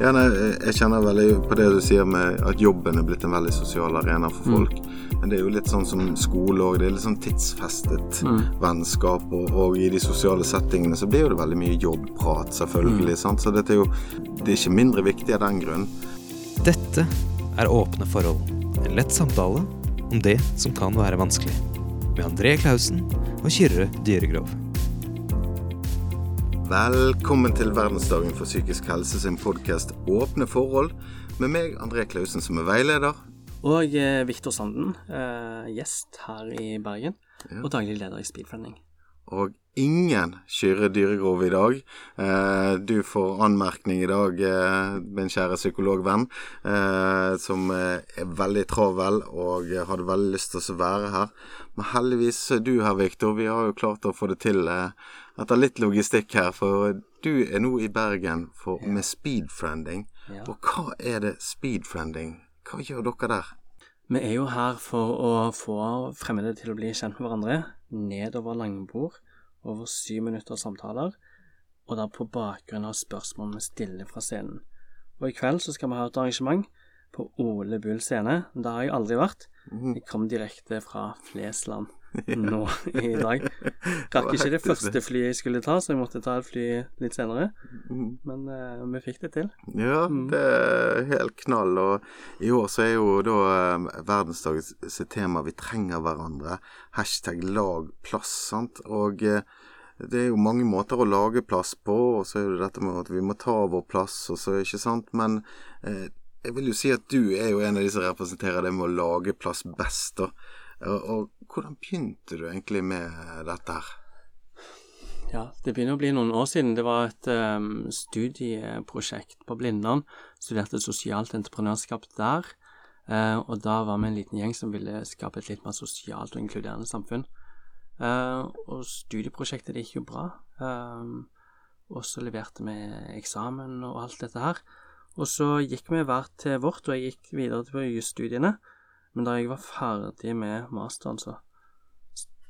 Ja, nei, jeg kjenner veldig på det du sier med at jobben er blitt en veldig sosial arena for Mm. folk. Men det er jo litt sånn som skole òg. Det er litt sånn tidsfestet vennskap. Og, og i de sosiale settingene så blir jo det veldig mye jobbprat, selvfølgelig. Sant? Så dette er jo Det er ikke mindre viktig av den grunn. Dette er Åpne forhold. En lett samtale om det som kan være vanskelig. Med André Klausen og Kyrre Dyregrov. Velkommen til verdensdagen for psykisk helse sin podkast Åpne forhold. Med meg, André Klausen, som er veileder. Og eh, Viktor Sanden, eh, gjest her i Bergen, Ja. og daglig leder i Speedfriending. Og ingen Kyrre Dyregrov i dag. Eh, du får anmerkning i dag, eh, min kjære psykologvenn, eh, som eh, er veldig travel og hadde veldig lyst til å være her. Men heldigvis er du her, Viktor. Vi har jo klart å få det til eh, etter litt logistikk her. For du er nå i Bergen for, med speedfriending. Ja. Og hva er det speedfriending? Hva gjør dere der? Vi er jo her for å få fremmede til å bli kjent med hverandre, nedover langbord, over syv minutter samtaler, og da på bakgrunn av spørsmål vi stiller fra scenen. Og i kveld så skal vi ha et arrangement på Ole Bull scene. Der har jeg aldri vært. Jeg kom direkte fra Flesland nå i dag. Rakk ikke det første flyet jeg skulle ta, så jeg måtte ta et fly litt senere. Men uh, vi fikk det til. Ja, det er helt knall. Og i år så er jo da eh, verdensdagens tema 'Vi trenger hverandre'. Hashtag 'lag plass'. sant? Og uh, det er jo mange måter å lage plass på, og så er det dette med at vi må ta vår plass, og så, ikke sant. Men uh, jeg vil jo si at du er jo en av de som representerer det med å lage plass best, da. Og, hvordan begynte du egentlig med dette her? Ja, det begynner å bli noen år siden. Det var et um, studieprosjekt på Blindern. Studerte sosialt entreprenørskap der. Uh, og da var vi en liten gjeng som ville skape et litt mer sosialt og inkluderende samfunn. Uh, og studieprosjektet det gikk jo bra. Uh, og så leverte vi eksamen og alt dette her. Og så gikk vi hver til vårt, og jeg gikk videre til jusstudiene. Men da jeg var ferdig med masteren, så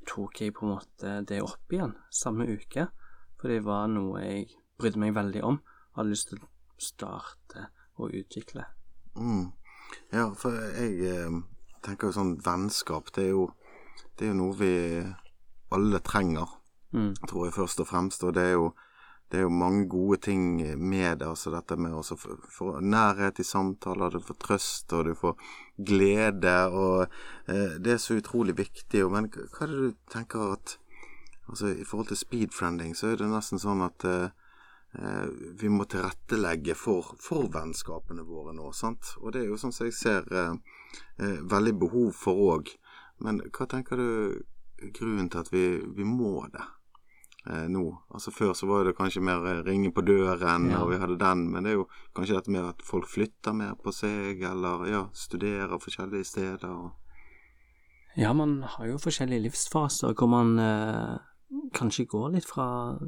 tok jeg på en måte det opp igjen samme uke. For det var noe jeg brydde meg veldig om. Hadde lyst til å starte og utvikle. Mm. Ja, for jeg eh, tenker jo sånn vennskap, det er jo, det er jo noe vi alle trenger, Mm. tror jeg først og fremst. Og det er jo, det er jo mange gode ting med det. Altså dette med å få nærhet i samtaler, du får trøst, og du får glede. Og eh, det er så utrolig viktig. Men hva er det du tenker at Altså i forhold til speedfriending, så er det nesten sånn at eh, eh, vi må tilrettelegge for, for vennskapene våre nå, sant. Og det er jo sånn som jeg ser eh, eh, veldig behov for òg. Men hva tenker du grunnen til at vi, vi må det eh, nå? Altså Før så var det kanskje mer eh, ringe på døren, Ja. og vi hadde den. Men det er jo kanskje dette med at folk flytter mer på seg, eller ja, studerer forskjellige steder. Og Ja, man har jo forskjellige livsfaser hvor man eh, kanskje går litt fra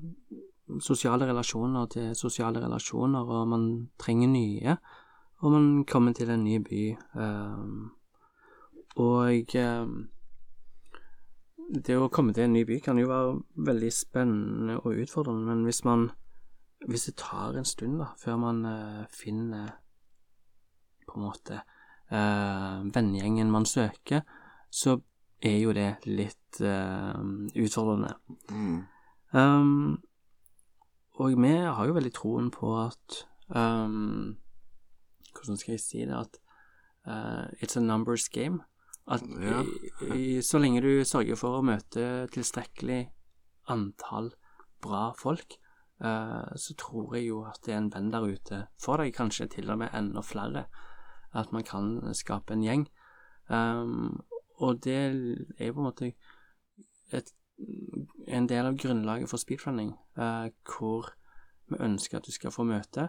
sosiale relasjoner til sosiale relasjoner, og man trenger nye. Og man kommer til en ny by. eh, og eh, det å komme til en ny by kan jo være veldig spennende og utfordrende, men hvis man Hvis det tar en stund, da, før man uh, finner på en måte uh, vennegjengen man søker, så er jo det litt uh, utfordrende. mm, Um, og vi har jo veldig troen på at um, Hvordan skal jeg si det? At uh, it's a numbers game. At Ja. i, i, så lenge du sørger for å møte tilstrekkelig antall bra folk, uh, så tror jeg jo at det er en venn der ute for deg, kanskje til og med enda flere. At man kan skape en gjeng. Um, og det er på en måte et en del av grunnlaget for speedrunning, uh, hvor vi ønsker at du skal få møte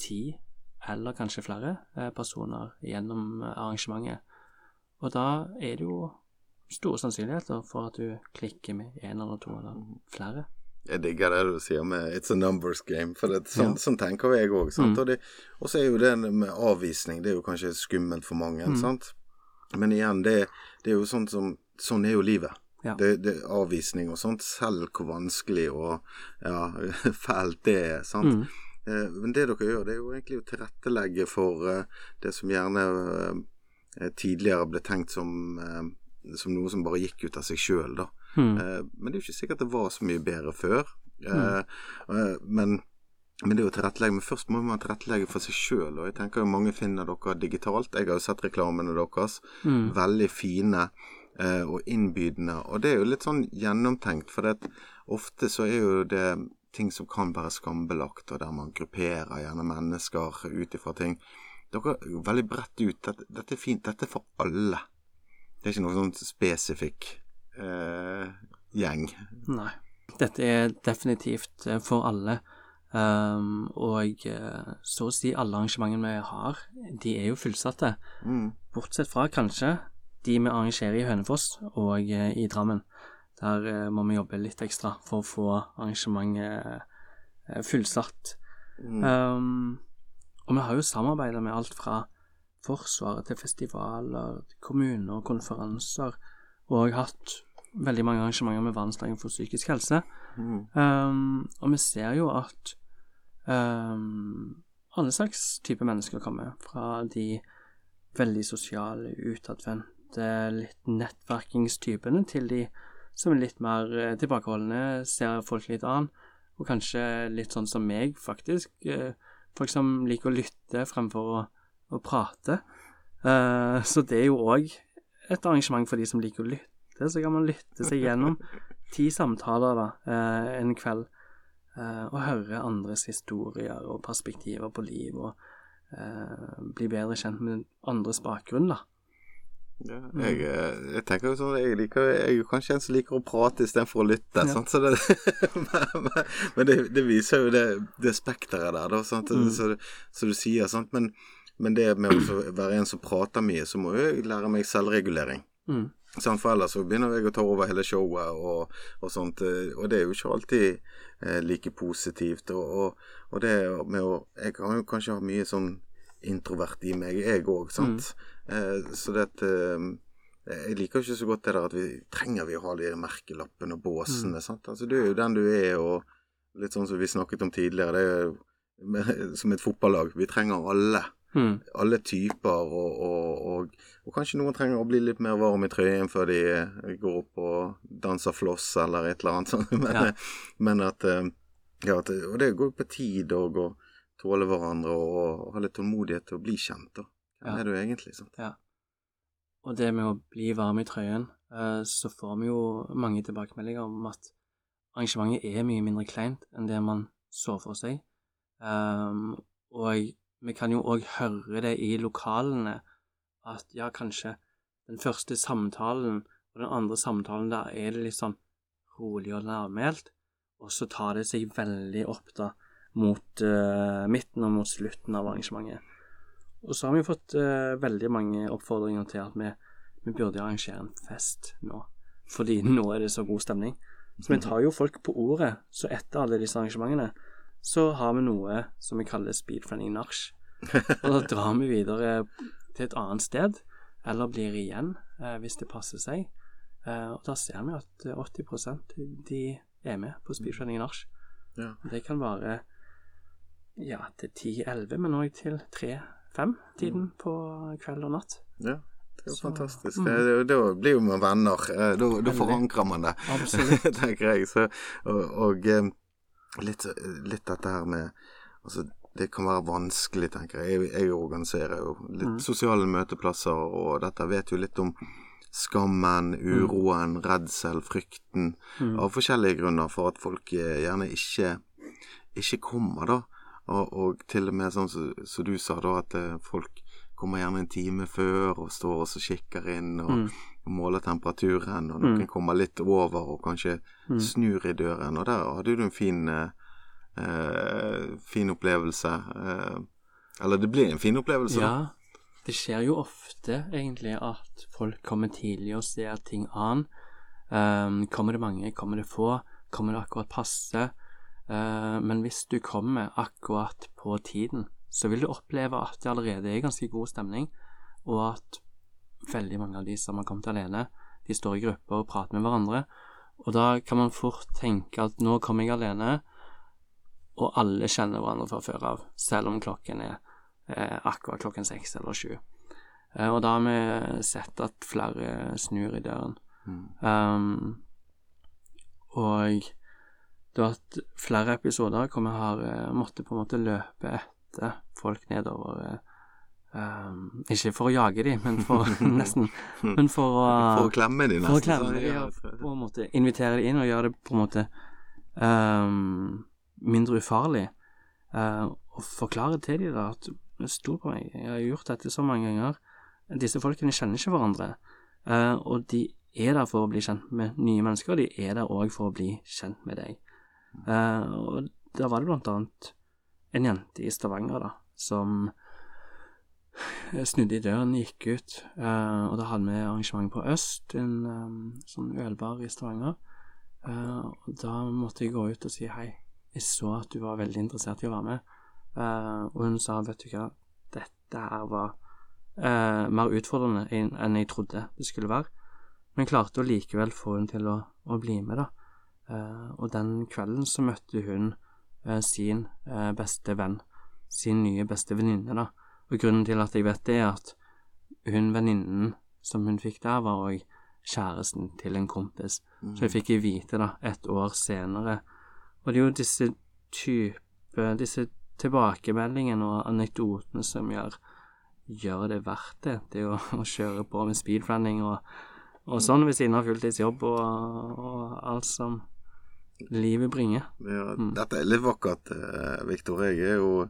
ti eller kanskje flere eh, personer gjennom eh, arrangementet. Og da er det jo store sannsynligheter for at du klikker med en eller to eller flere. Jeg digger det du sier med 'it's a numbers game', for det, sånn, Ja. sånn tenker jeg òg. Mm. Og så er jo det med avvisning, det er jo kanskje skummelt for mange, Mm. sant. Men igjen, det, det er jo sånn som Sånn er jo livet. Ja. Det, det Avvisning og sånt, selv hvor vanskelig og ja, fælt det er, sant. Mm. Eh, men det dere gjør, det er jo egentlig å tilrettelegge for eh, det som gjerne eh, tidligere ble tenkt som, som noe som bare gikk ut av seg sjøl, da. Mm. Men det er jo ikke sikkert det var så mye bedre før. Eh, men, men det jo tilrettelegge. Men først må man tilrettelegge for seg sjøl. Og jeg tenker jo mange finner dere digitalt. Jeg har jo sett reklamene deres. Mm. Veldig fine og innbydende. Og det er jo litt sånn gjennomtenkt, for ofte så er jo det ting som kan være skambelagt, og der man grupperer gjerne mennesker ut ifra ting. Dere er veldig bredt ut. Dette, dette er fint. Dette er for alle. Det er ikke noen sånn spesifikk eh, gjeng. Nei. Dette er definitivt eh, for alle. Um, og eh, så å si alle arrangementene vi har, de er jo fullsatte. Mm. Bortsett fra kanskje de vi arrangerer i Hønefoss og eh, i Drammen. Der eh, må vi jobbe litt ekstra for å få arrangementet eh, fullsatt. Mm. Um, og vi har jo samarbeidet med alt fra Forsvaret til festivaler, kommuner og konferanser, og hatt veldig mange arrangementer med Verdensdagen for psykisk helse. Mm. Um, og vi ser jo at um, alle slags type mennesker kommer, fra de veldig sosiale, utadvendte, litt nettverkingstypene, til de som er litt mer eh, tilbakeholdne, ser folk litt an, og kanskje litt sånn som meg, faktisk. eh, Folk som liker å lytte fremfor å, å prate. Eh, så det er jo òg et arrangement for de som liker å lytte, så kan man lytte seg gjennom ti samtaler da, en kveld, og høre andres historier og perspektiver på liv, og bli bedre kjent med andres bakgrunn, da. Ja, jeg, eh, jeg tenker jo sånn jeg, liker, jeg er jo kanskje en som liker å prate istedenfor å lytte. Ja. Sant? Så det, men men, det, det viser jo det, det spekteret der, da. Sant? Mm. Så, så du sier, sant. Men, men det med å være en som prater mye, så må jeg lære meg selvregulering. Mm. Sant? For ellers så begynner jeg å ta over hele showet og, og sånt. eh, Og det er jo ikke alltid eh, like positivt. Og, og, og det med å Jeg kan jo kanskje ha mye sånn introvert i meg, jeg òg, sant. Eh, så det at eh, Jeg liker ikke så godt det der at vi trenger vi å ha de merkelappene og båsene. sant? Altså Du er jo den du er, og litt sånn som vi snakket om tidligere, det er jo som et fotballag. Vi trenger alle Mm. alle typer, og, og, og, og kanskje noen trenger å bli litt mer varm i trøyen før de eh, går opp og danser floss eller et eller annet sånt. Men, Ja. men at, eh, ja, at Og det går på tid og å tåle hverandre og, og ha litt tålmodighet til å bli kjent. da. Hvem Ja. er du egentlig? sant? Og det med å bli varm i trøyen, eh, så får vi jo mange tilbakemeldinger om at arrangementet er mye mindre kleint enn det man så for seg. Um, og vi kan jo òg høre det i lokalene, at ja, kanskje den første samtalen og den andre samtalen, der er det litt sånn rolig og lavmælt, og så tar det seg veldig opp da mot uh, midten og mot slutten av arrangementet. Og så har vi fått uh, veldig mange oppfordringer til at vi, vi burde arrangere en fest nå, fordi nå er det så god stemning. Så vi tar jo folk på ordet, så etter alle disse arrangementene så har vi noe som vi kaller speedfriending nach. Og da drar vi videre til et annet sted, eller blir igjen eh, hvis det passer seg. Eh, og da ser vi at eh, 80% de er med på speedfriending nach. Ja. Det kan være ja, til 10-11, men òg til 3-5-tiden på kveld og natt. Ja, det er jo fantastisk. mm. Det, da blir jo man venner. Eh, Da, da forankrer man det. Tenker jeg. Så, og og eh, litt, litt dette her med Altså, det kan være vanskelig, tenker jeg. Jeg, jeg organiserer jo litt Mm. sosiale møteplasser, og dette vet jo litt om skammen, uroen, redsel, frykten. Mm. Av forskjellige grunner for at folk eh, gjerne ikke, ikke kommer, da. Og, og til og med sånn som som du sa, da, at eh, folk kommer gjerne en time før og står og så kikker inn og, Mm. og måler temperaturen, og noen Mm. kommer litt over og kanskje Mm. snur i døren. Og der hadde du en fin, eh, eh, fin opplevelse. Eh, eller det blir en fin opplevelse. Ja, det skjer jo ofte egentlig at folk kommer tidlig og ser ting an. Um, kommer det mange, kommer det få, kommer det akkurat passe? Uh, men hvis du kommer akkurat på tiden, så vil du oppleve at det allerede er ganske god stemning, og at veldig mange av de som har kommet alene, de står i grupper og prater med hverandre. Og da kan man fort tenke at nå kommer jeg alene, og alle kjenner hverandre fra før av, selv om klokken er eh, akkurat klokken seks eller sju. Eh, og da har vi sett at flere snur i døren. Mm. Um, og det har vært flere episoder hvor vi har uh, måttet på en måte løpe etter folk nedover um, Ikke for å jage dem, men for nesten Men for å For å klemme de For å klemme de, dem og på en måte invitere dem inn og gjøre det på en måte um, mindre ufarlig. Uh, og forklare til dem da at stol på meg, jeg har gjort dette så mange ganger. Disse folkene kjenner ikke hverandre, uh, og de er der for å bli kjent med nye mennesker, og de er der òg for å bli kjent med deg. Uh, og da var det blant annet en jente i Stavanger da, som snudde i døren, gikk ut, eh, og da hadde vi arrangement på Øst, en eh, sånn ølbar i Stavanger. Eh, og da måtte jeg gå ut og si hei, jeg så at du var veldig interessert i å være med. Eh, og hun sa, vet du hva, dette her var eh, mer utfordrende enn jeg trodde det skulle være. Men klarte å likevel få henne til å, å bli med, da. Eh, og den kvelden så møtte hun eh, sin eh, beste venn, sin nye beste venninne, da. Og grunnen til at jeg vet det, er at hun venninnen som hun fikk der, var òg kjæresten til en kompis. Så jeg fikk jeg vite da, et år senere. Og det er jo disse type Disse tilbakemeldingene og anekdotene som gjør, gjør det verdt det. Det å, å kjøre på med speedrunning og, og sånn ved siden av fulltidsjobb og, og alt som livet bringer. Ja, Mm. Dette er litt vakkert, eh, Viktor. Jeg er jo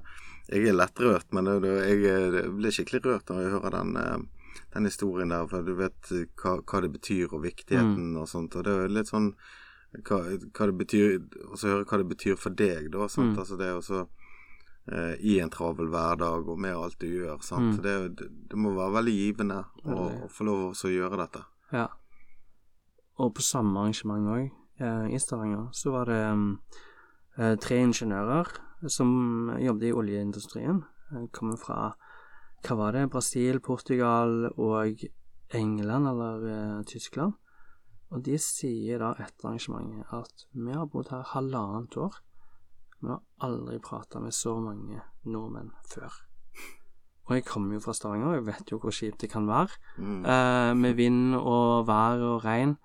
jeg er lettrørt, men jeg blir skikkelig rørt når jeg hører den, eh, den historien der. For du vet eh, hva, hva det betyr, og viktigheten og sånt. Og det er litt sånn hva, hva det betyr Og så høre hva det betyr for deg, da. Sant? Mm. Altså det å så eh, I en travel hverdag og med alt du gjør. Sant? Mm. Det, det, må være veldig givende å, få lov til å gjøre dette. Ja. Og på samme arrangement òg, i Stavanger, så var det eh, tre ingeniører som jobbet i oljeindustrien. Eh, Kommer fra hva var det, Brasil, Portugal og England eller eh, Tyskland. Og de sier da etter arrangementet at vi har bodd her halvannet år, Vi har aldri prata med så mange nordmenn før. Og jeg kommer jo fra Stavanger, og jeg vet jo hvor kjipt det kan være Mm. eh, med vind og vær og regn.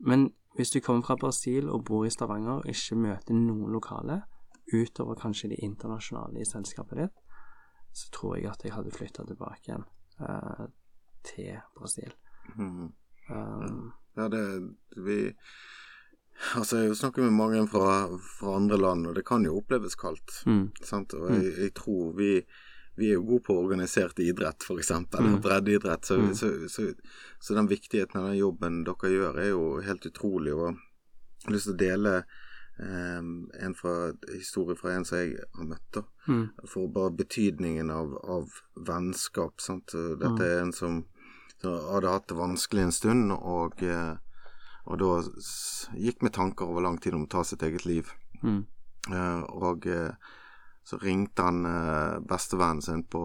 Men hvis du kommer fra Brasil og bor i Stavanger og ikke møter noen lokale, utover kanskje de internasjonale i selskapet ditt, så tror jeg at jeg hadde flytta tilbake igjen uh, til Brasil. Mm. Um, Ja, det Vi Altså, jeg snakker med mange fra, fra andre land, og det kan jo oppleves kaldt. mm, Sant? Og jeg, jeg tror vi vi er jo gode på organisert idrett, f.eks. Mm. Breddeidrett. Så, Mm. så, så, så den viktigheten av den jobben dere gjør, er jo helt utrolig. Og jeg har lyst til å dele um, en fra, historie fra en som jeg har møtt. da mm, for bare betydningen av, av vennskap. Sant? Dette er en som, som hadde hatt det vanskelig en stund, og, eh, og da gikk med tanker over lang tid om å ta sitt eget liv. mm, Uh, og eh, så ringte han eh, bestevennen sin på,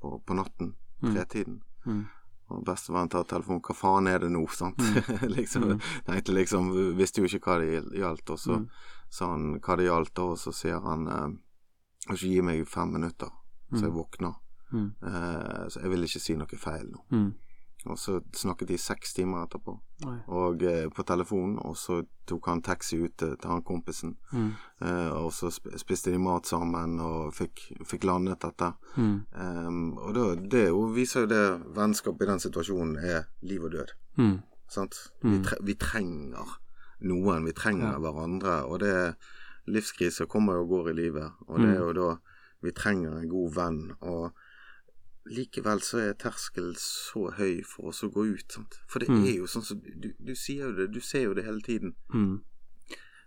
på, på natten, Mm. tretiden. mm, Og bestevennen tar telefonen, hva faen er det nå, sant? liksom, Mm. tenkte liksom, visste jo ikke hva det gjaldt, og så Mm. sa han hva det gjaldt, og så sier han, eh, gi meg fem minutter, så jeg våkner. mm, Eh, så jeg vil ikke si noe feil nå. Mm. Og så snakket de seks timer etterpå, og eh, på telefonen, og så tok han taxi ut til, til han kompisen, Mm, eh, og så spiste de mat sammen, og fikk, fikk landet dette. mm, Em, og da, det er jo, viser jo det vennskap i den situasjonen er liv og død. mm, Sant? Vi, tre vi trenger noen, vi trenger Ja. hverandre. Og det livskriser kommer og går i livet, og det er Mm. jo da vi trenger en god venn. Og likevel så er terskelen så høy for oss å gå ut, sant. For det Mm. er jo sånn som du, du sier jo det, du ser jo det hele tiden. mm.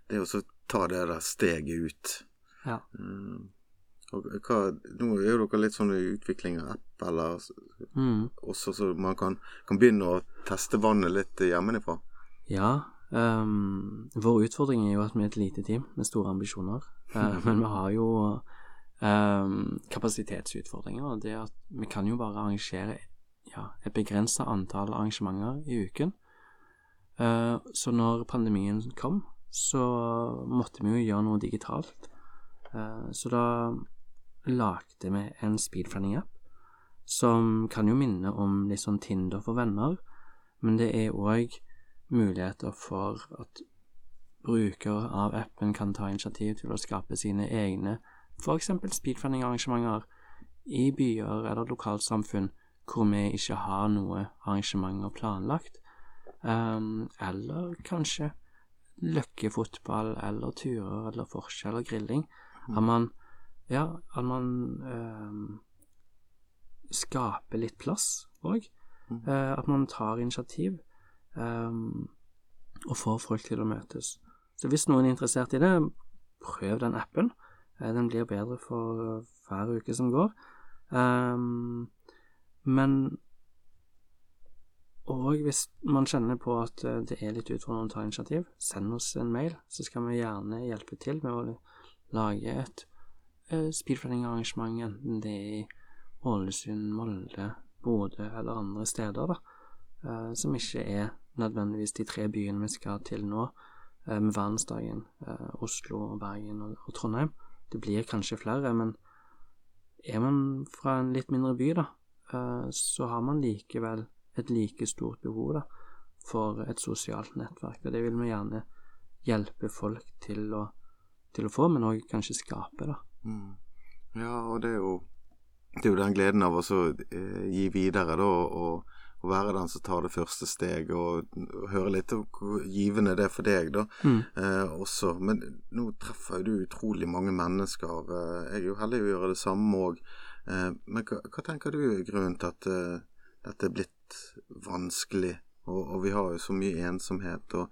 Det å så ta det der steget ut. Ja. Mm. Og hva, nå er jo dere litt sånn i utvikling av app, eller Mm. også så man kan, kan begynne å teste vannet litt hjemmefra. Ja. Um, vår utfordring er jo at vi er et lite team med store ambisjoner. Uh, men vi har jo ehm, kapasitetsutfordringer. Og det at vi kan jo bare arrangere ja, et begrensa antall arrangementer i uken. Uh, så når pandemien kom, så måtte vi jo gjøre noe digitalt. Uh, så da lagde vi en speedfriending-app som kan jo minne om litt sånn Tinder for venner, men det er òg muligheter for at brukere av appen kan ta initiativ til å skape sine egne f.eks. speedfunding-arrangementer i byer eller lokalsamfunn hvor vi ikke har noe arrangementer planlagt, um, eller kanskje løkkefotball eller turer eller forskjell eller grilling. At man ja, at man um, skaper litt plass òg. Mm. Uh, at man tar initiativ um, og får folk til å møtes. Så hvis noen er interessert i det, prøv den appen. Uh, den blir bedre for hver uke som går. Um, men og hvis man kjenner på at eh, det er litt utfordrende å ta initiativ, send oss en mail, så skal vi gjerne hjelpe til med å lage et uh, speedfriending-arrangement, enten det er i Ålesund, Molde, Bodø eller andre steder, da, uh, som ikke er nødvendigvis de tre byene vi skal til nå, uh, med verdensdagen, Oslo, Bergen og, og Trondheim. Det blir kanskje flere, men er man fra en litt mindre by, da, så har man likevel et like stort behov da, for et sosialt nettverk. Og det vil vi gjerne hjelpe folk til å, til å få, men òg kanskje skape, da. Mm. Ja, og det er jo, det er jo den gleden av å eh, gi videre, da, og, og være den som tar det første steg, og, høre litt om hvor givende det er for deg, da, Mm. eh, også. Men nå treffer du utrolig mange mennesker. Eh, jeg er jo heldig å gjøre det samme òg. Eh, men hva, hva tenker du er grunnen til at eh, dette er blitt vanskelig? Og, og vi har jo så mye ensomhet og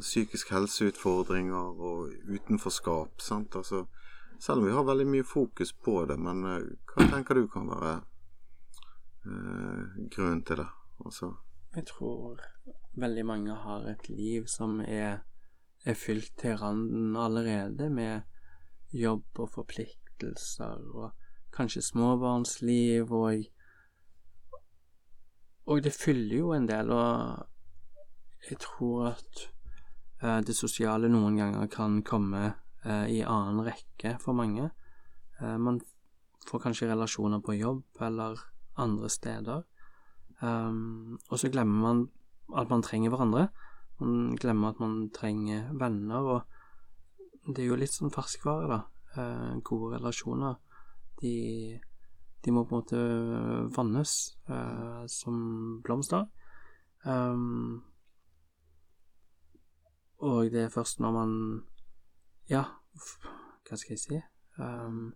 psykisk helseutfordringer og utenforskap. sant? Altså, selv om vi har veldig mye fokus på det, men eh, hva tenker du kan være eh, grunnen til det? Altså, Jeg tror veldig mange har et liv som er, er fylt til randen allerede, med jobb og forpliktelser og kanskje småbarnsliv og Og det fyller jo en del, og jeg tror at eh, det sosiale noen ganger kan komme eh, i annen rekke for mange. Eh, man får kanskje relasjoner på jobb eller andre steder. Um, og så glemmer man at man trenger hverandre. Man glemmer at man trenger venner, og det er jo litt sånn ferskvare, da. Uh, gode relasjoner. De, de må på en måte vannes uh, som blomster. Um, og det er først når man Ja, hva skal jeg si? Um,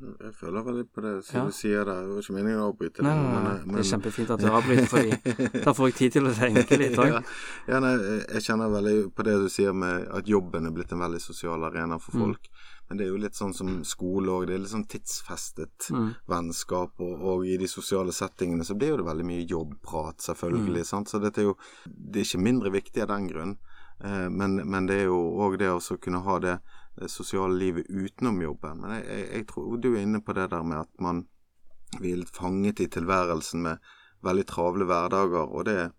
jeg føler veldig på det som Ja. du sier der. Det var ikke meningen å avbryte. Nei, det, nei, nei, men- det er kjempefint at du avbryter, for da får jeg tid til å tenke litt òg. ja, ja, nei, jeg kjenner veldig på det du sier med at jobben er blitt en veldig sosial arena for Mm. folk. Men det er jo litt sånn som skole òg. Det er litt sånn tidsfestet Mm. vennskap. Og, og i de sosiale settingene så blir jo det veldig mye jobbprat, Mm. selvfølgelig. Sant? Så dette er jo Det er ikke mindre viktig av den grunn. Eh, men, men det er jo òg det å kunne ha det, det sosiale livet utenom jobben. Men jeg, jeg, jeg tror du er inne på det der med at man blir fanget i tilværelsen med veldig travle hverdager, og det,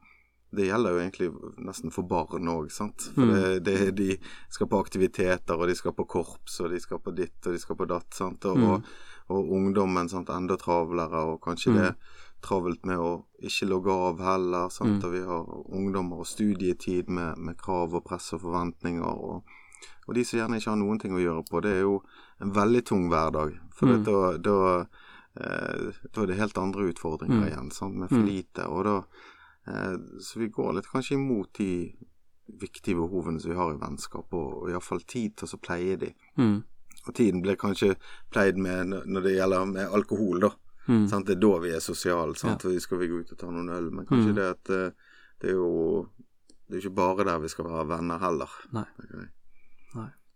det gjelder jo egentlig nesten for barn òg, sant. For Mm. det, det, de skal på aktiviteter, og de skal på korps, og de skal på ditt, og de skal på datt, sant. Og, Mm. og, og ungdommen, sant, enda travlere, og kanskje Mm. det er travelt med å ikke logge av heller, sant. Mm. Og vi har ungdommer og studietid med, med krav og press og forventninger, og, og de som gjerne ikke har noen ting å gjøre på, det er jo en veldig tung hverdag. For Mm. da, da, eh, da er det helt andre utfordringer Mm. igjen, sant, med for Mm. lite. Og da eh, Så vi går litt kanskje imot de viktige behovene som vi har i vennskap, og, og iallfall tid til å så pleie de. Mm. Og tiden blir kanskje pleid med når det gjelder med alkohol, da. Mm. Sant? Det er da vi er sosiale, sant. Og skal vi gå ut og ta noen øl. Men kanskje Mm. det at eh, det er jo Det er ikke bare der vi skal være venner heller. Nei. Okay.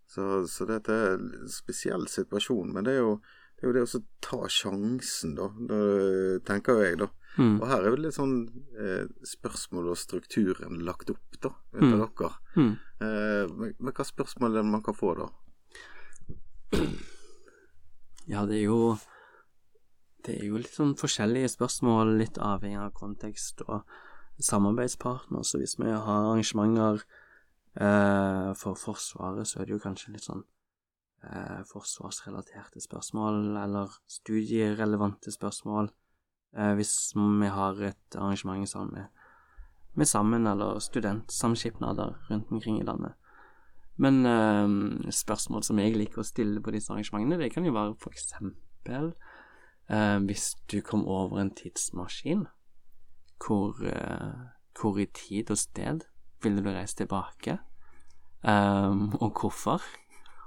Så, så dette er en spesiell situasjon. Men det er jo det, er jo det å ta sjansen, da. da. Tenker jeg, da. Mm. Og her er jo litt sånn eh, spørsmål og strukturen lagt opp, da, etter Mm. dere. Mm. Eh, men, men hva spørsmål er det man kan få, da? Ja, det er jo Det er jo litt sånn forskjellige spørsmål, litt avhengig av kontekst og samarbeidspartner. Så hvis vi har arrangementer for Forsvaret, så er det jo kanskje litt sånn eh, forsvarsrelaterte spørsmål eller studierelevante spørsmål eh, hvis vi har et arrangement sammen med, med Sammen eller studentsamskipnader rundt omkring i landet. Men eh, spørsmål som jeg liker å stille på disse arrangementene, det kan jo være for eksempel eh, hvis du kom over en tidsmaskin, hvor, eh, hvor i tid og sted ville du reist tilbake, um, og hvorfor?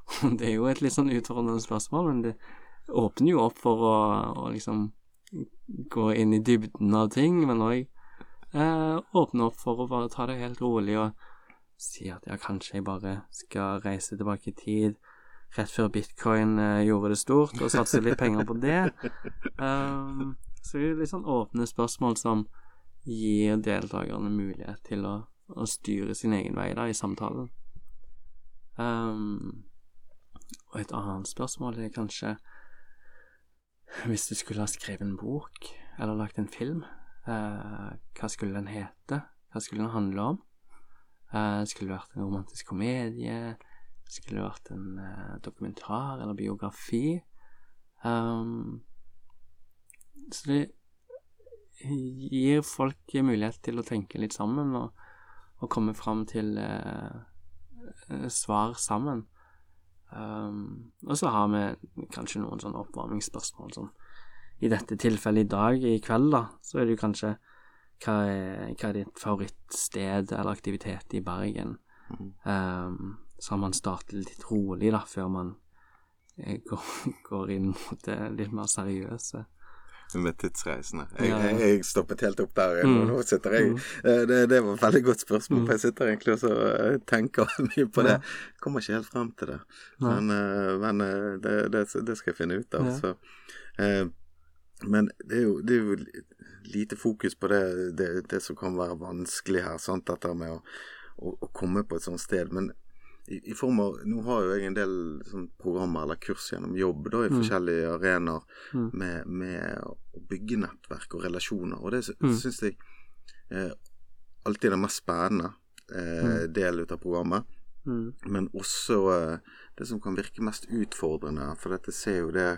Det er jo et litt sånn utfordrende spørsmål, men det åpner jo opp for å, å liksom gå inn i dybden av ting, men òg eh, åpne opp for å bare ta det helt rolig og si at ja, kanskje jeg bare skal reise tilbake i tid rett før bitcoin eh, gjorde det stort, og satse litt penger på det. Um, så det er litt sånn åpne spørsmål som gir deltakerne mulighet til å, å styre sin egen vei da, i samtalen. Um, og et annet spørsmål er kanskje Hvis du skulle ha skrevet en bok, eller lagt en film, uh, hva skulle den hete? Hva skulle den handle om? Uh, skulle det vært en romantisk komedie? Skulle det vært en uh, dokumentar eller biografi? Um, så det gir folk mulighet til å tenke litt sammen og, og komme fram til eh, svar sammen. Um, og så har vi kanskje noen sånne oppvarmingsspørsmål som i dette tilfellet i dag, i kveld, da, så er det jo kanskje hva er, hva er ditt favorittsted eller aktivitet i Bergen? Mm. Um, så har man startet litt rolig, da, før man eh, går, går inn mot det litt mer seriøse med tidsreisende. Jeg, jeg, jeg, stoppet helt opp der. Mm. Nå sitter jeg mm. Eh, det, det, var et veldig godt spørsmål, for jeg sitter egentlig og eh, tenker mye på det. Jeg kommer ikke helt frem til det, men, eh, men det, det, det, skal jeg finne ut av. Så. Men det er, jo, det er, jo, lite fokus på det, som kan være vanskelig her, sant? dette med å, å, å komme på et sånt sted. Men i, i, form av Nå har jo jeg en del sånn, programmer eller kurs gjennom jobb da, i mm. forskjellige arenaer mm. med, med, å bygge nettverk og relasjoner. Og det mm. syns jeg eh, alltid er den mest spennende eh, mm. del av programmet. Mm. Men også eh, det som kan virke mest utfordrende, for dette ser jo det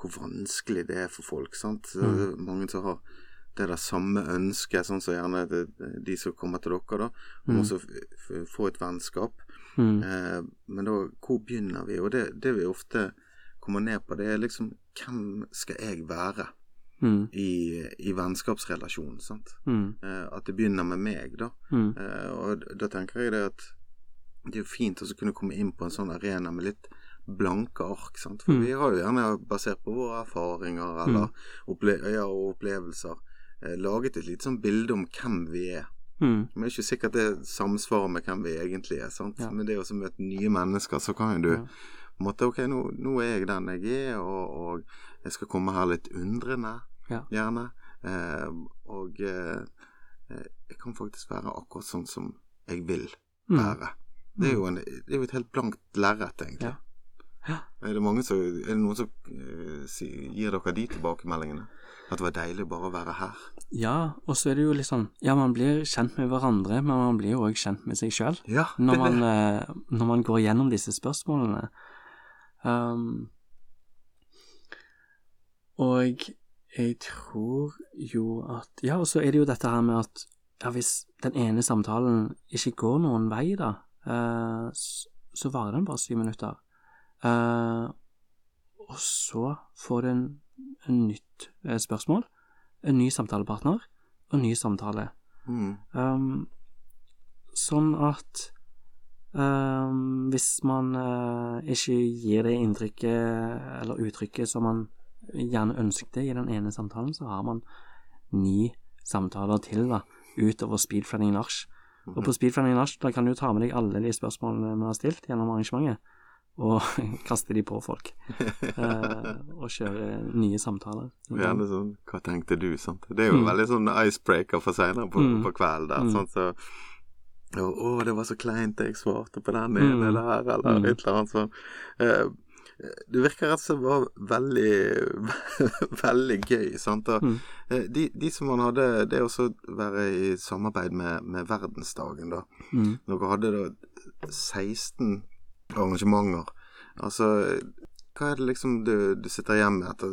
hvor vanskelig det er for folk. sant? Så mm. mange som har det der samme ønsket, sånn som gjerne de som kommer til dere, da, om mm. å få et vennskap. Mm. Eh, men da, hvor begynner vi? Og det, det, vi ofte kommer ned på, det er liksom Hvem skal jeg være mm. i, i vennskapsrelasjonen? sant? Mm. Eh, at det begynner med meg, da. Mm. Eh, og da tenker jeg det at det er fint å kunne komme inn på en sånn arena med litt blanke ark. sant? For mm. vi har jo gjerne, basert på våre erfaringer eller mm. opple ja, opplevelser, eh, laget et lite sånn bilde om hvem vi er. Mm. Men det er ikke sikkert det samsvarer med hvem vi egentlig er. sant? Ja. Men det å møte nye mennesker, så kan jo du ja. måtte, Ok, nå, nå, er jeg den jeg er, og, og, jeg skal komme her litt undrende, ja. gjerne. Eh, og eh, jeg kan faktisk være akkurat sånn som jeg vil mm. være. Mm. Det, er en, det, er jo et helt blankt lerret, egentlig. Er, det som, er det noen som uh, gir dere de tilbakemeldingene? At det var deilig bare å være her. Ja, og så er det jo litt sånn Ja, man blir kjent med hverandre, men man blir jo òg kjent med seg sjøl ja, når, man, eh, når man går gjennom disse spørsmålene. Um, og jeg tror jo at Ja, og så er det jo dette her med at ja, hvis den ene samtalen ikke går noen vei, da, uh, så varer den bare syv minutter. Uh, og så får du en nytt eh, spørsmål, en ny samtalepartner og en ny samtale. Mm. Um, sånn at um, hvis man uh, ikke gir det inntrykket eller uttrykket som man gjerne ønsket i den ene samtalen, så har man ni samtaler til da, utover speedfriending nach. Og på speedfriending nach da kan du ta med deg alle de spørsmålene vi har stilt gjennom arrangementet og kaste de på folk. eh, og kjøre nye samtaler. Gjerne sånn Hva tenkte du? Sant? Det er jo mm. veldig sånn icebreaker for seinere på, mm. på kvelden der. Mm. Sånn, så å, å, det var så kleint jeg svarte på den ene mm. eller mm. et eller annet sånt. Eh, det virker rett og slett var veldig veldig gøy. sant? Og, mm. Eh, de, de, som man hadde Det å være i samarbeid med, med Verdensdagen, da. Mm. Dere hadde da 16 arrangementer Altså, hva er det liksom du, du sitter hjemme etter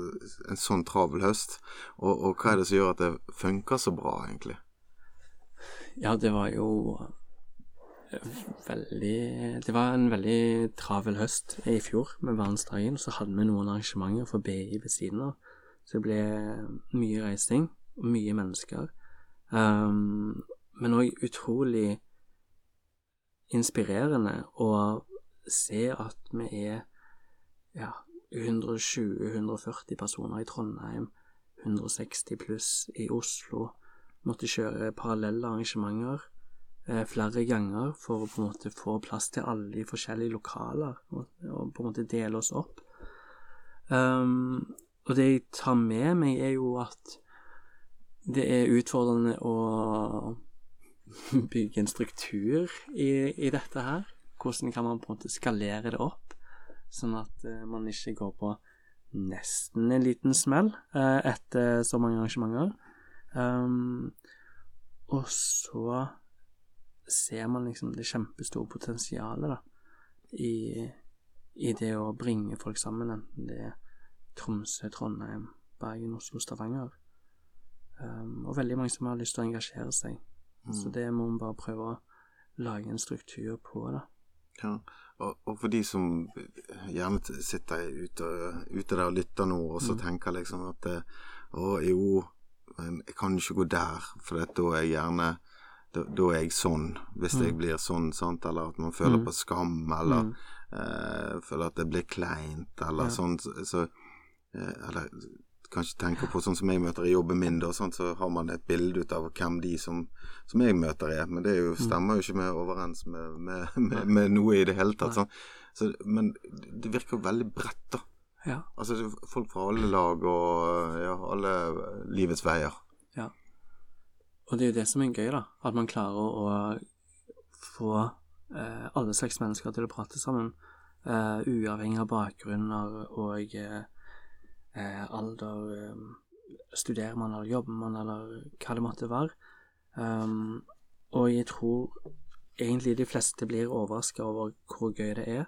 en sånn travel høst, og, og, hva er det som gjør at det funker så bra, egentlig? Ja, det var jo veldig Det var en veldig travel høst i fjor med Verdensdagen. Så hadde vi noen arrangementer for BI ved siden av. Så det ble mye reising og mye mennesker. Um, men òg utrolig inspirerende å se at vi er ja, 120-140 personer i Trondheim, 160 pluss i Oslo. Måtte kjøre parallelle arrangementer eh, flere ganger for å på en måte få plass til alle i forskjellige lokaler, og, på en måte dele oss opp. Um, og det jeg tar med meg, er jo at det er utfordrende å bygge en struktur i, i dette her. Hvordan kan man på en måte skalere det opp, sånn at uh, man ikke går på nesten en liten smell uh, etter så mange arrangementer. Um, og så ser man liksom det kjempestore potensialet da, i, i, det å bringe folk sammen, enten det er Tromsø, Trondheim, Bergen, Oslo, Stavanger. Um, og veldig mange som har lyst til å engasjere seg. Mm. Så det må vi bare prøve å lage en struktur på, da. Ja, og, og, for de som gjerne sitter ute, ute der og lytter nå, og så mm. tenker liksom at å jo, men jeg kan ikke gå der, for da er jeg gjerne da, da, er jeg sånn, hvis mm. jeg blir sånn, sant, eller at man føler mm. på skam, eller mm. eh, føler at det blir kleint, eller ja. sånn, så eh, Eller kanskje tenker på sånn som jeg møter i jobben min, da, sånn, så har man et bilde ut av hvem de som, som jeg møter er, men det jo, mm. stemmer jo ikke med overens med, med, med, med, noe i det hele tatt. Sånn. Så, men det virker veldig bredt, da. Ja. Altså folk fra alle lag og ja, alle livets veier. Ja. Og det er jo det som er gøy, da. At man klarer å få eh, alle slags mennesker til å prate sammen. Eh, uavhengig av bakgrunner og eh, eh, alder eh, Studerer man, eller jobber man, eller hva det måtte være. Um, og jeg tror egentlig de fleste blir overraska over hvor gøy det er,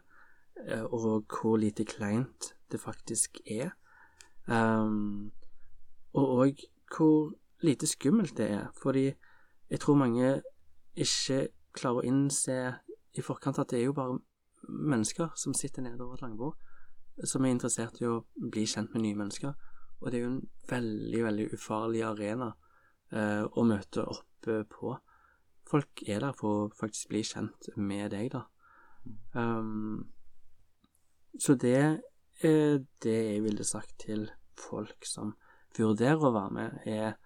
eh, og hvor lite kleint det faktisk er. Um, og òg hvor lite skummelt det er, fordi jeg tror mange ikke klarer å innse i forkant at det er jo bare mennesker som sitter nede over et langbord som er interessert i å bli kjent med nye mennesker. Og det er jo en veldig, veldig ufarlig arena eh, å møte opp eh, på. Folk er der for å faktisk bli kjent med deg, da. Um, så det er det jeg ville sagt til folk som vurderer å være med, er,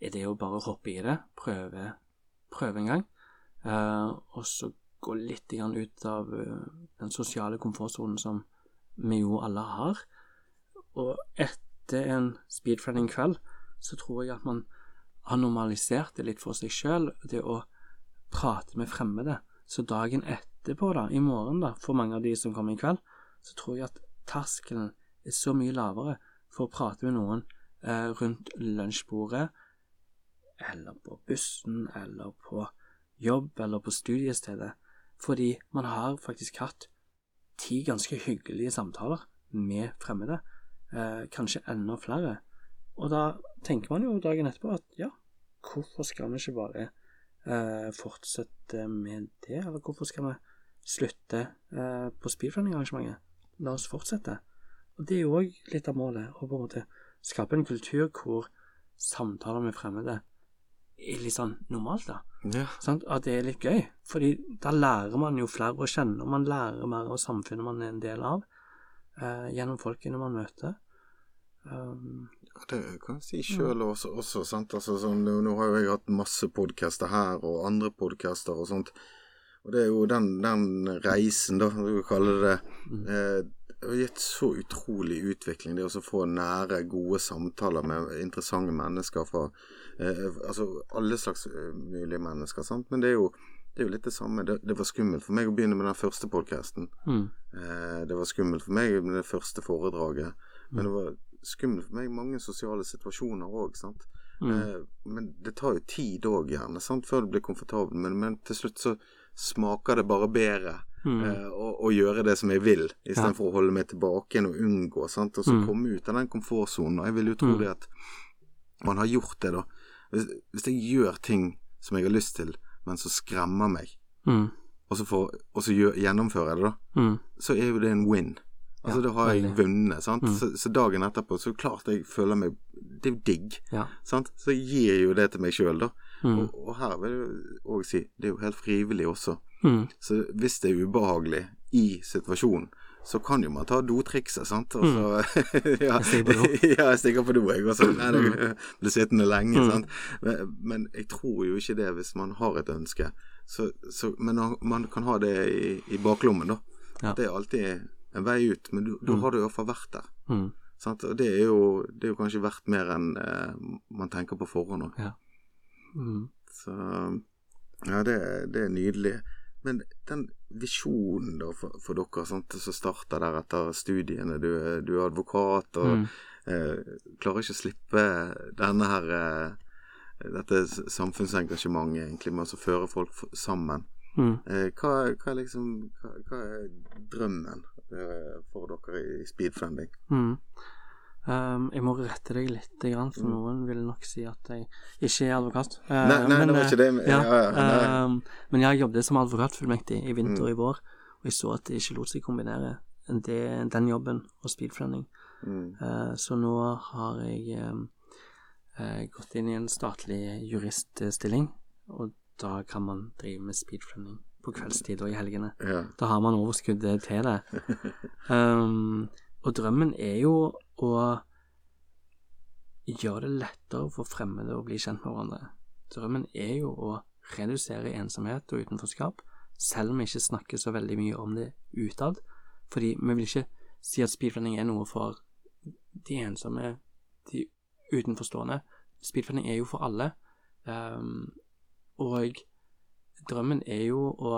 er det å bare hoppe i det, prøve, prøve en gang, uh, og så gå litt ut av den sosiale komfortsonen som vi jo alle har. Og etter en speedfriending-kveld så tror jeg at man har normalisert det litt for seg sjøl, det å prate med fremmede. Så dagen etterpå, da, i morgen, da, for mange av de som kommer i kveld, så tror jeg at terskelen er så mye lavere for å prate med noen eh, rundt lunsjbordet, eller på bussen, eller på jobb, eller på studiestedet, fordi man har faktisk hatt ti ganske hyggelige samtaler med fremmede. Eh, kanskje enda flere. Og da tenker man jo dagen etterpå at ja, hvorfor skal vi ikke bare eh, fortsette med det? Eller hvorfor skal vi slutte eh, på speedrunning-arrangementet? La oss fortsette. Og det er jo òg litt av målet, å på en måte skape en kultur hvor samtaler med fremmede er litt sånn normalt, da. Ja. Sånn, at det er litt gøy. Fordi da lærer man jo flere å kjenne, og man lærer mer av samfunnet man er en del av, eh, gjennom folkene man møter. Um, ja, det kan jeg si sjøl også, også, sant. Altså, sånn, nå har jo jeg hatt masse podcaster her, og andre podcaster og sånt. Og det er jo den, den reisen, da, du kaller det. Mm. Eh, gitt så utrolig utvikling, det å få nære, gode samtaler med interessante mennesker fra eh, Altså alle slags uh, mulige mennesker, sant. Men det er jo, det er jo litt det samme. Det, det, var skummelt for meg å begynne med den første podkasten. Mm. Eh, det var skummelt for meg med det første foredraget. Mm. Men det var skummelt for meg mange sosiale situasjoner òg, sant. Mm. Eh, men det tar jo tid òg, gjerne, sant, før du blir komfortabel. Men, men til slutt så smaker det bare bedre Mm. eh, og, og gjøre det som jeg vil, istedenfor for å holde meg tilbake og unngå. Sant? Og så Mm. komme ut av den komfortsonen. Jeg vil jo tro Mm. det at man har gjort det, da. Hvis, hvis jeg gjør ting som jeg har lyst til, men som skremmer meg, Mm. og så, får, og så gjør, gjennomfører jeg det, da, Mm. så er jo det en win. Altså, Ja, da har jeg vunnet, sant. Mm. Så, så dagen etterpå, så klart jeg føler meg Det er jo digg, Ja. sant. Så jeg gir jo det til meg sjøl, da. Mm. Og, og her vil jeg òg si, det er jo helt frivillig også. Mm. Så hvis det er ubehagelig i situasjonen, så kan jo man ta dotrikset, sant. Og så ja, Jeg stikker på do. ja, jeg stikker på do, jeg også. Nei, det blir sittende lenge, Mm. sant. Men, men jeg tror jo ikke det hvis man har et ønske. Så, så, men man kan ha det i, i baklommen, da. Ja. Det er alltid en vei ut, men du- da Mm. har du i hvert fall vært der. Mm. Sant? Og det er, jo, det er jo kanskje verdt mer enn eh, man tenker på forhånd òg. Mm. Så ja, det, det er nydelig. Men den visjonen da for, for dere sant, som starter der etter studiene, du, du er advokat og Mm. eh, klarer ikke å slippe denne her eh, dette samfunnsengasjementet egentlig med å føre folk sammen. Mm. Eh, hva, hva liksom hva, hva er drømmen eh, for dere i speedfunding? Mm. Um, jeg må rette deg litt, for Mm. noen vil nok si at jeg ikke er advokat. Eh, Nei, nei, men, det var eh, ikke det. men- Ja, ja, ja, nei. men jeg jobbet som advokatfullmektig i vinter Mm. og i vår, og jeg så at det ikke lot seg kombinere det, den jobben og speedfriending. Mm. Uh, så nå har jeg um, eh, gått inn i en statlig juriststilling, og da kan man drive med speedfriending på kveldstid og i helgene. Ja. Da har man overskuddet til det. Um, og drømmen er jo å gjøre det lettere for fremmede å bli kjent med hverandre. Drømmen er jo å redusere ensomhet og utenforskap, selv om vi ikke snakker så veldig mye om det utad. Fordi vi vil ikke si at speedrunning er noe for de ensomme, de utenforstående. Speedrunning er jo for alle. Um, og drømmen er jo å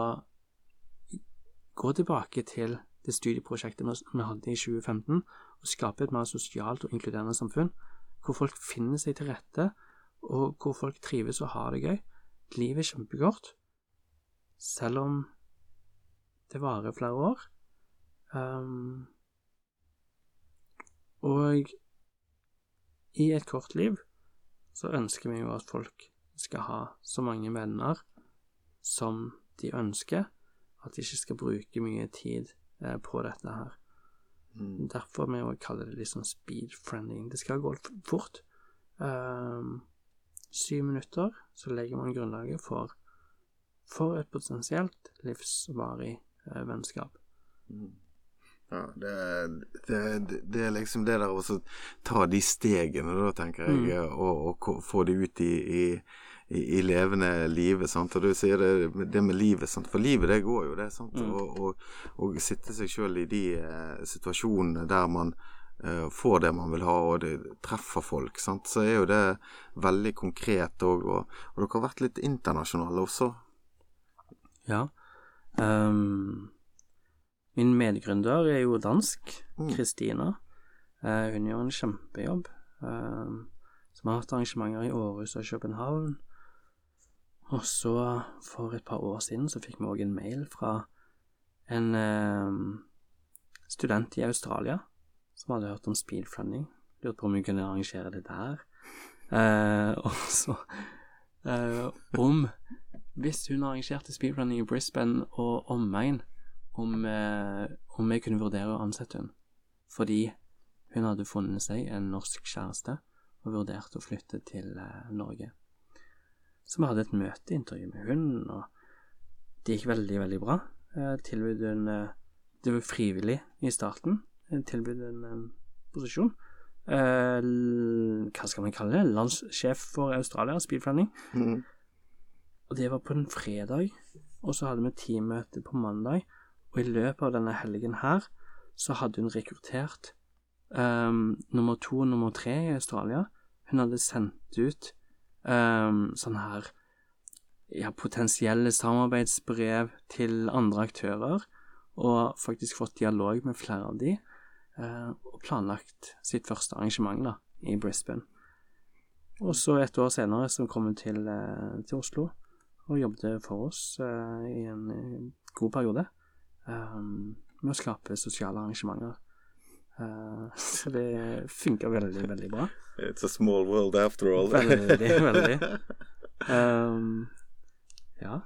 gå tilbake til det studieprosjektet vi hadde i 2015, og skape et mer sosialt og inkluderende samfunn, hvor folk finner seg til rette, og hvor folk trives og har det gøy. Livet er kjempekort, selv om det varer flere år. Um, og i et kort liv så ønsker vi jo at folk skal ha så mange venner som de ønsker, at de ikke skal bruke mye tid eh, på dette her. Mm. Derfor vi også kaller det litt sånn speed friending. Det skal gå fort. Um, syv minutter, så legger man grunnlaget for, for et potensielt livsvarig uh, vennskap. Mm. Ja, det, det, det er liksom det der å ta de stegene, da, tenker jeg, Mm. og, og få det ut i, i, i, i levende livet, sant. Og du sier det, det med livet, sant. For livet, det går jo, det, sant. Mm. Og, og, og sitte seg sjøl i de eh, situasjonene der man eh, får det man vil ha, og det treffer folk, sant. Så er jo det veldig konkret òg. Og, og dere har vært litt internasjonale også. Ja. Um, min medgründer er jo dansk, Mm. Kristina. Eh, hun gjør en kjempejobb. Um, vi har hatt arrangementer i Århus og København. Og så, for et par år siden, så fikk vi òg en mail fra en eh, student i Australia som hadde hørt om speedfriending. Lurte på om vi kunne arrangere det der. Eh, og så eh, om hvis hun arrangerte speedrunning i Brisbane og omegn, om, eh, om jeg kunne vurdere å ansette hun. Fordi hun hadde funnet seg en norsk kjæreste og vurderte å flytte til eh, Norge. Så vi hadde et møteintervju med hun, og det gikk veldig, veldig bra. Eh, tilbød hun eh, Det var frivillig i starten. Jeg tilbød hun en posisjon. Eh, hva skal man kalle det? Landssjef for Australia, speedrunning. Mm. Og det var på en fredag, og så hadde vi teammøte på mandag. Og i løpet av denne helgen her, så hadde hun rekruttert um, nummer to og nummer tre i Australia. Hun hadde sendt ut ehm, sånn her ja, potensielle samarbeidsbrev til andre aktører, og faktisk fått dialog med flere av de, uh, og planlagt sitt første arrangement da, i Brisbane. Og så et år senere så kom hun til, uh, til Oslo og jobbet for oss uh, i en god periode. um, med å skape sosiale arrangementer. Uh, så det funka veldig, veldig bra. It's a small world after all. Veldig, veldig. Um, ja.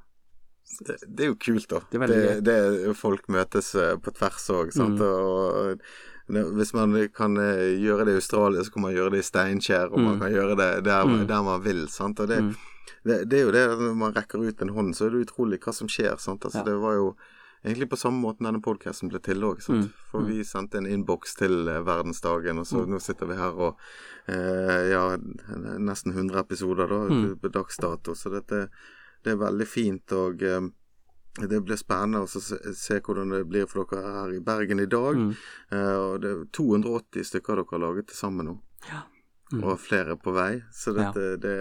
Det, det, er jo kult, da. Det er veldig det, det Folk møtes eh, på tvers òg, sant. Mm. Og, hvis man kan eh, gjøre det i Australia, så kan man gjøre det i Steinkjer, og mm. man kan gjøre det der, mm. der man vil. sant. Og det, mm. det, det, er jo det når man rekker ut en hånd, så er det utrolig hva som skjer. sant. Altså, ja. Det var jo egentlig på samme måte denne podkasten ble til òg. Mm. For mm. vi sendte en innboks til eh, verdensdagen, og så mm. nå sitter vi her og eh, Ja, nesten 100 episoder da, mm. på dagsdato. Så dette det er veldig fint. og eh, det blir spennende å se, se, hvordan det blir for dere her i Bergen i dag. Mm. Eh, og det er 280 stykker dere har laget til sammen nå. Ja. Mm. Og flere på vei. Så dette, ja. det,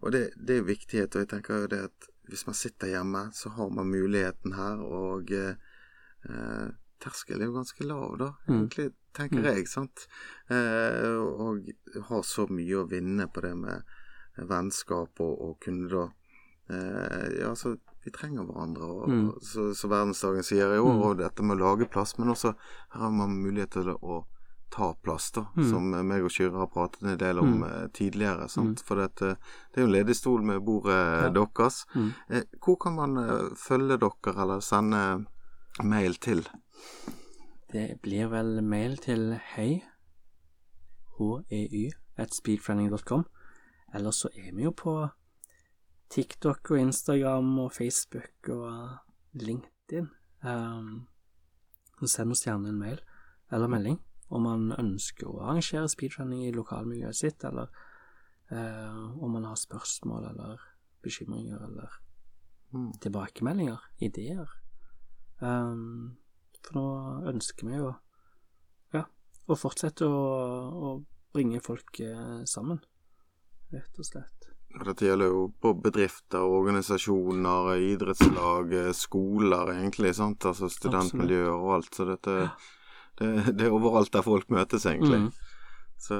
og det, det er viktighet. Og jeg tenker jo det at hvis man sitter hjemme, så har man muligheten her, og eh, terskelen er jo ganske lav, da, mm. egentlig, tenker mm. jeg. sant? Eh, og har så mye å vinne på det med vennskap og, og kunne da eh, Ja, så vi trenger hverandre, og, mm. så, så, verdensdagen sier i år, mm. og dette med å lage plass, men også her har man mulighet til å ta plass, da, mm. som meg og Kyrre har pratet en del om mm. Eh, tidligere. Mm. For det, det, er jo en ledig stol med bordet ja. deres. Mm. Eh, hvor kan man eh, følge dere, eller sende mail til? Det blir vel mail til hei, hey, at speedfriending.com. Eller så er vi jo på TikTok og Instagram og Facebook og LinkedIn. Um, send oss gjerne en mail eller melding om man ønsker å arrangere speedrunning i lokalmiljøet sitt, eller eh, om man har spørsmål eller bekymringer eller mm. tilbakemeldinger, ideer. Um, for nå ønsker vi jo ja, å fortsette å, å bringe folk eh, sammen, rett og slett. Dette gjelder jo på bedrifter, organisasjoner, idrettslag, skoler, egentlig. sant? Altså studentmiljøer og alt. Så dette ja det, det, er overalt der folk møtes, egentlig. Mm. Så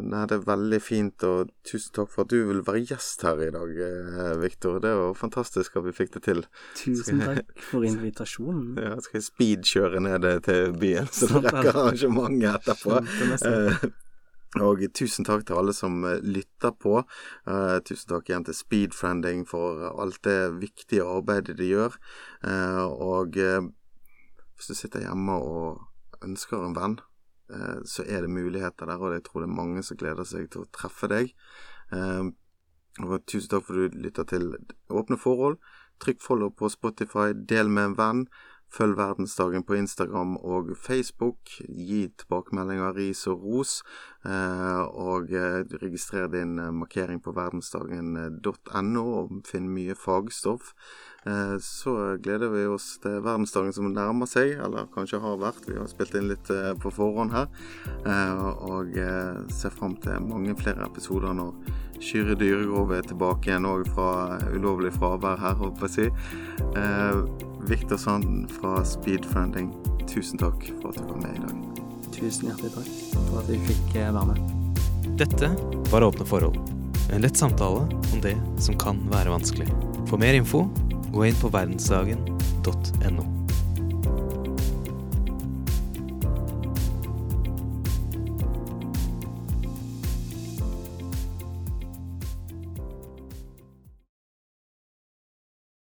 nei, det er veldig fint, og tusen takk for at du vil være gjest her i dag, eh, Viktor. Det var fantastisk at vi fikk det til. Tusen takk for invitasjonen. Ja, skal jeg speedkjøre ned til byen, så du rekker arrangementet etterpå. Eh, og tusen takk til alle som eh, lytter på. Uh, tusen takk igjen til Speedfriending for alt det viktige arbeidet de gjør. Uh, og uh, hvis du sitter hjemme og ønsker en venn, eh, så er det muligheter der, og jeg tror det er mange som gleder seg til å treffe deg. Eh, og tusen takk for at du lytter til Åpne forhold. Trykk follow på Spotify, del med en venn. Følg Verdensdagen på Instagram og Facebook. Gi tilbakemeldinger, ris og ros. Eh, og registrer din markering på verdensdagen.no og finn mye fagstoff. Eh, så gleder vi oss til verdensdagen som nærmer seg, eller kanskje har vært. Vi har spilt inn litt eh, på forhånd her. Eh, og ser fram til mange flere episoder når Kyrre Dyregrov er tilbake igjen òg fra ulovlig fravær her, håper jeg å si. Viktor Sanden fra Speedfriending, tusen takk for at du var med i dag. Tusen hjertelig takk for at vi fikk være med. Dette var Åpne forhold. En lett samtale om det som kan være vanskelig. For mer info gå inn på verdensdagen.no.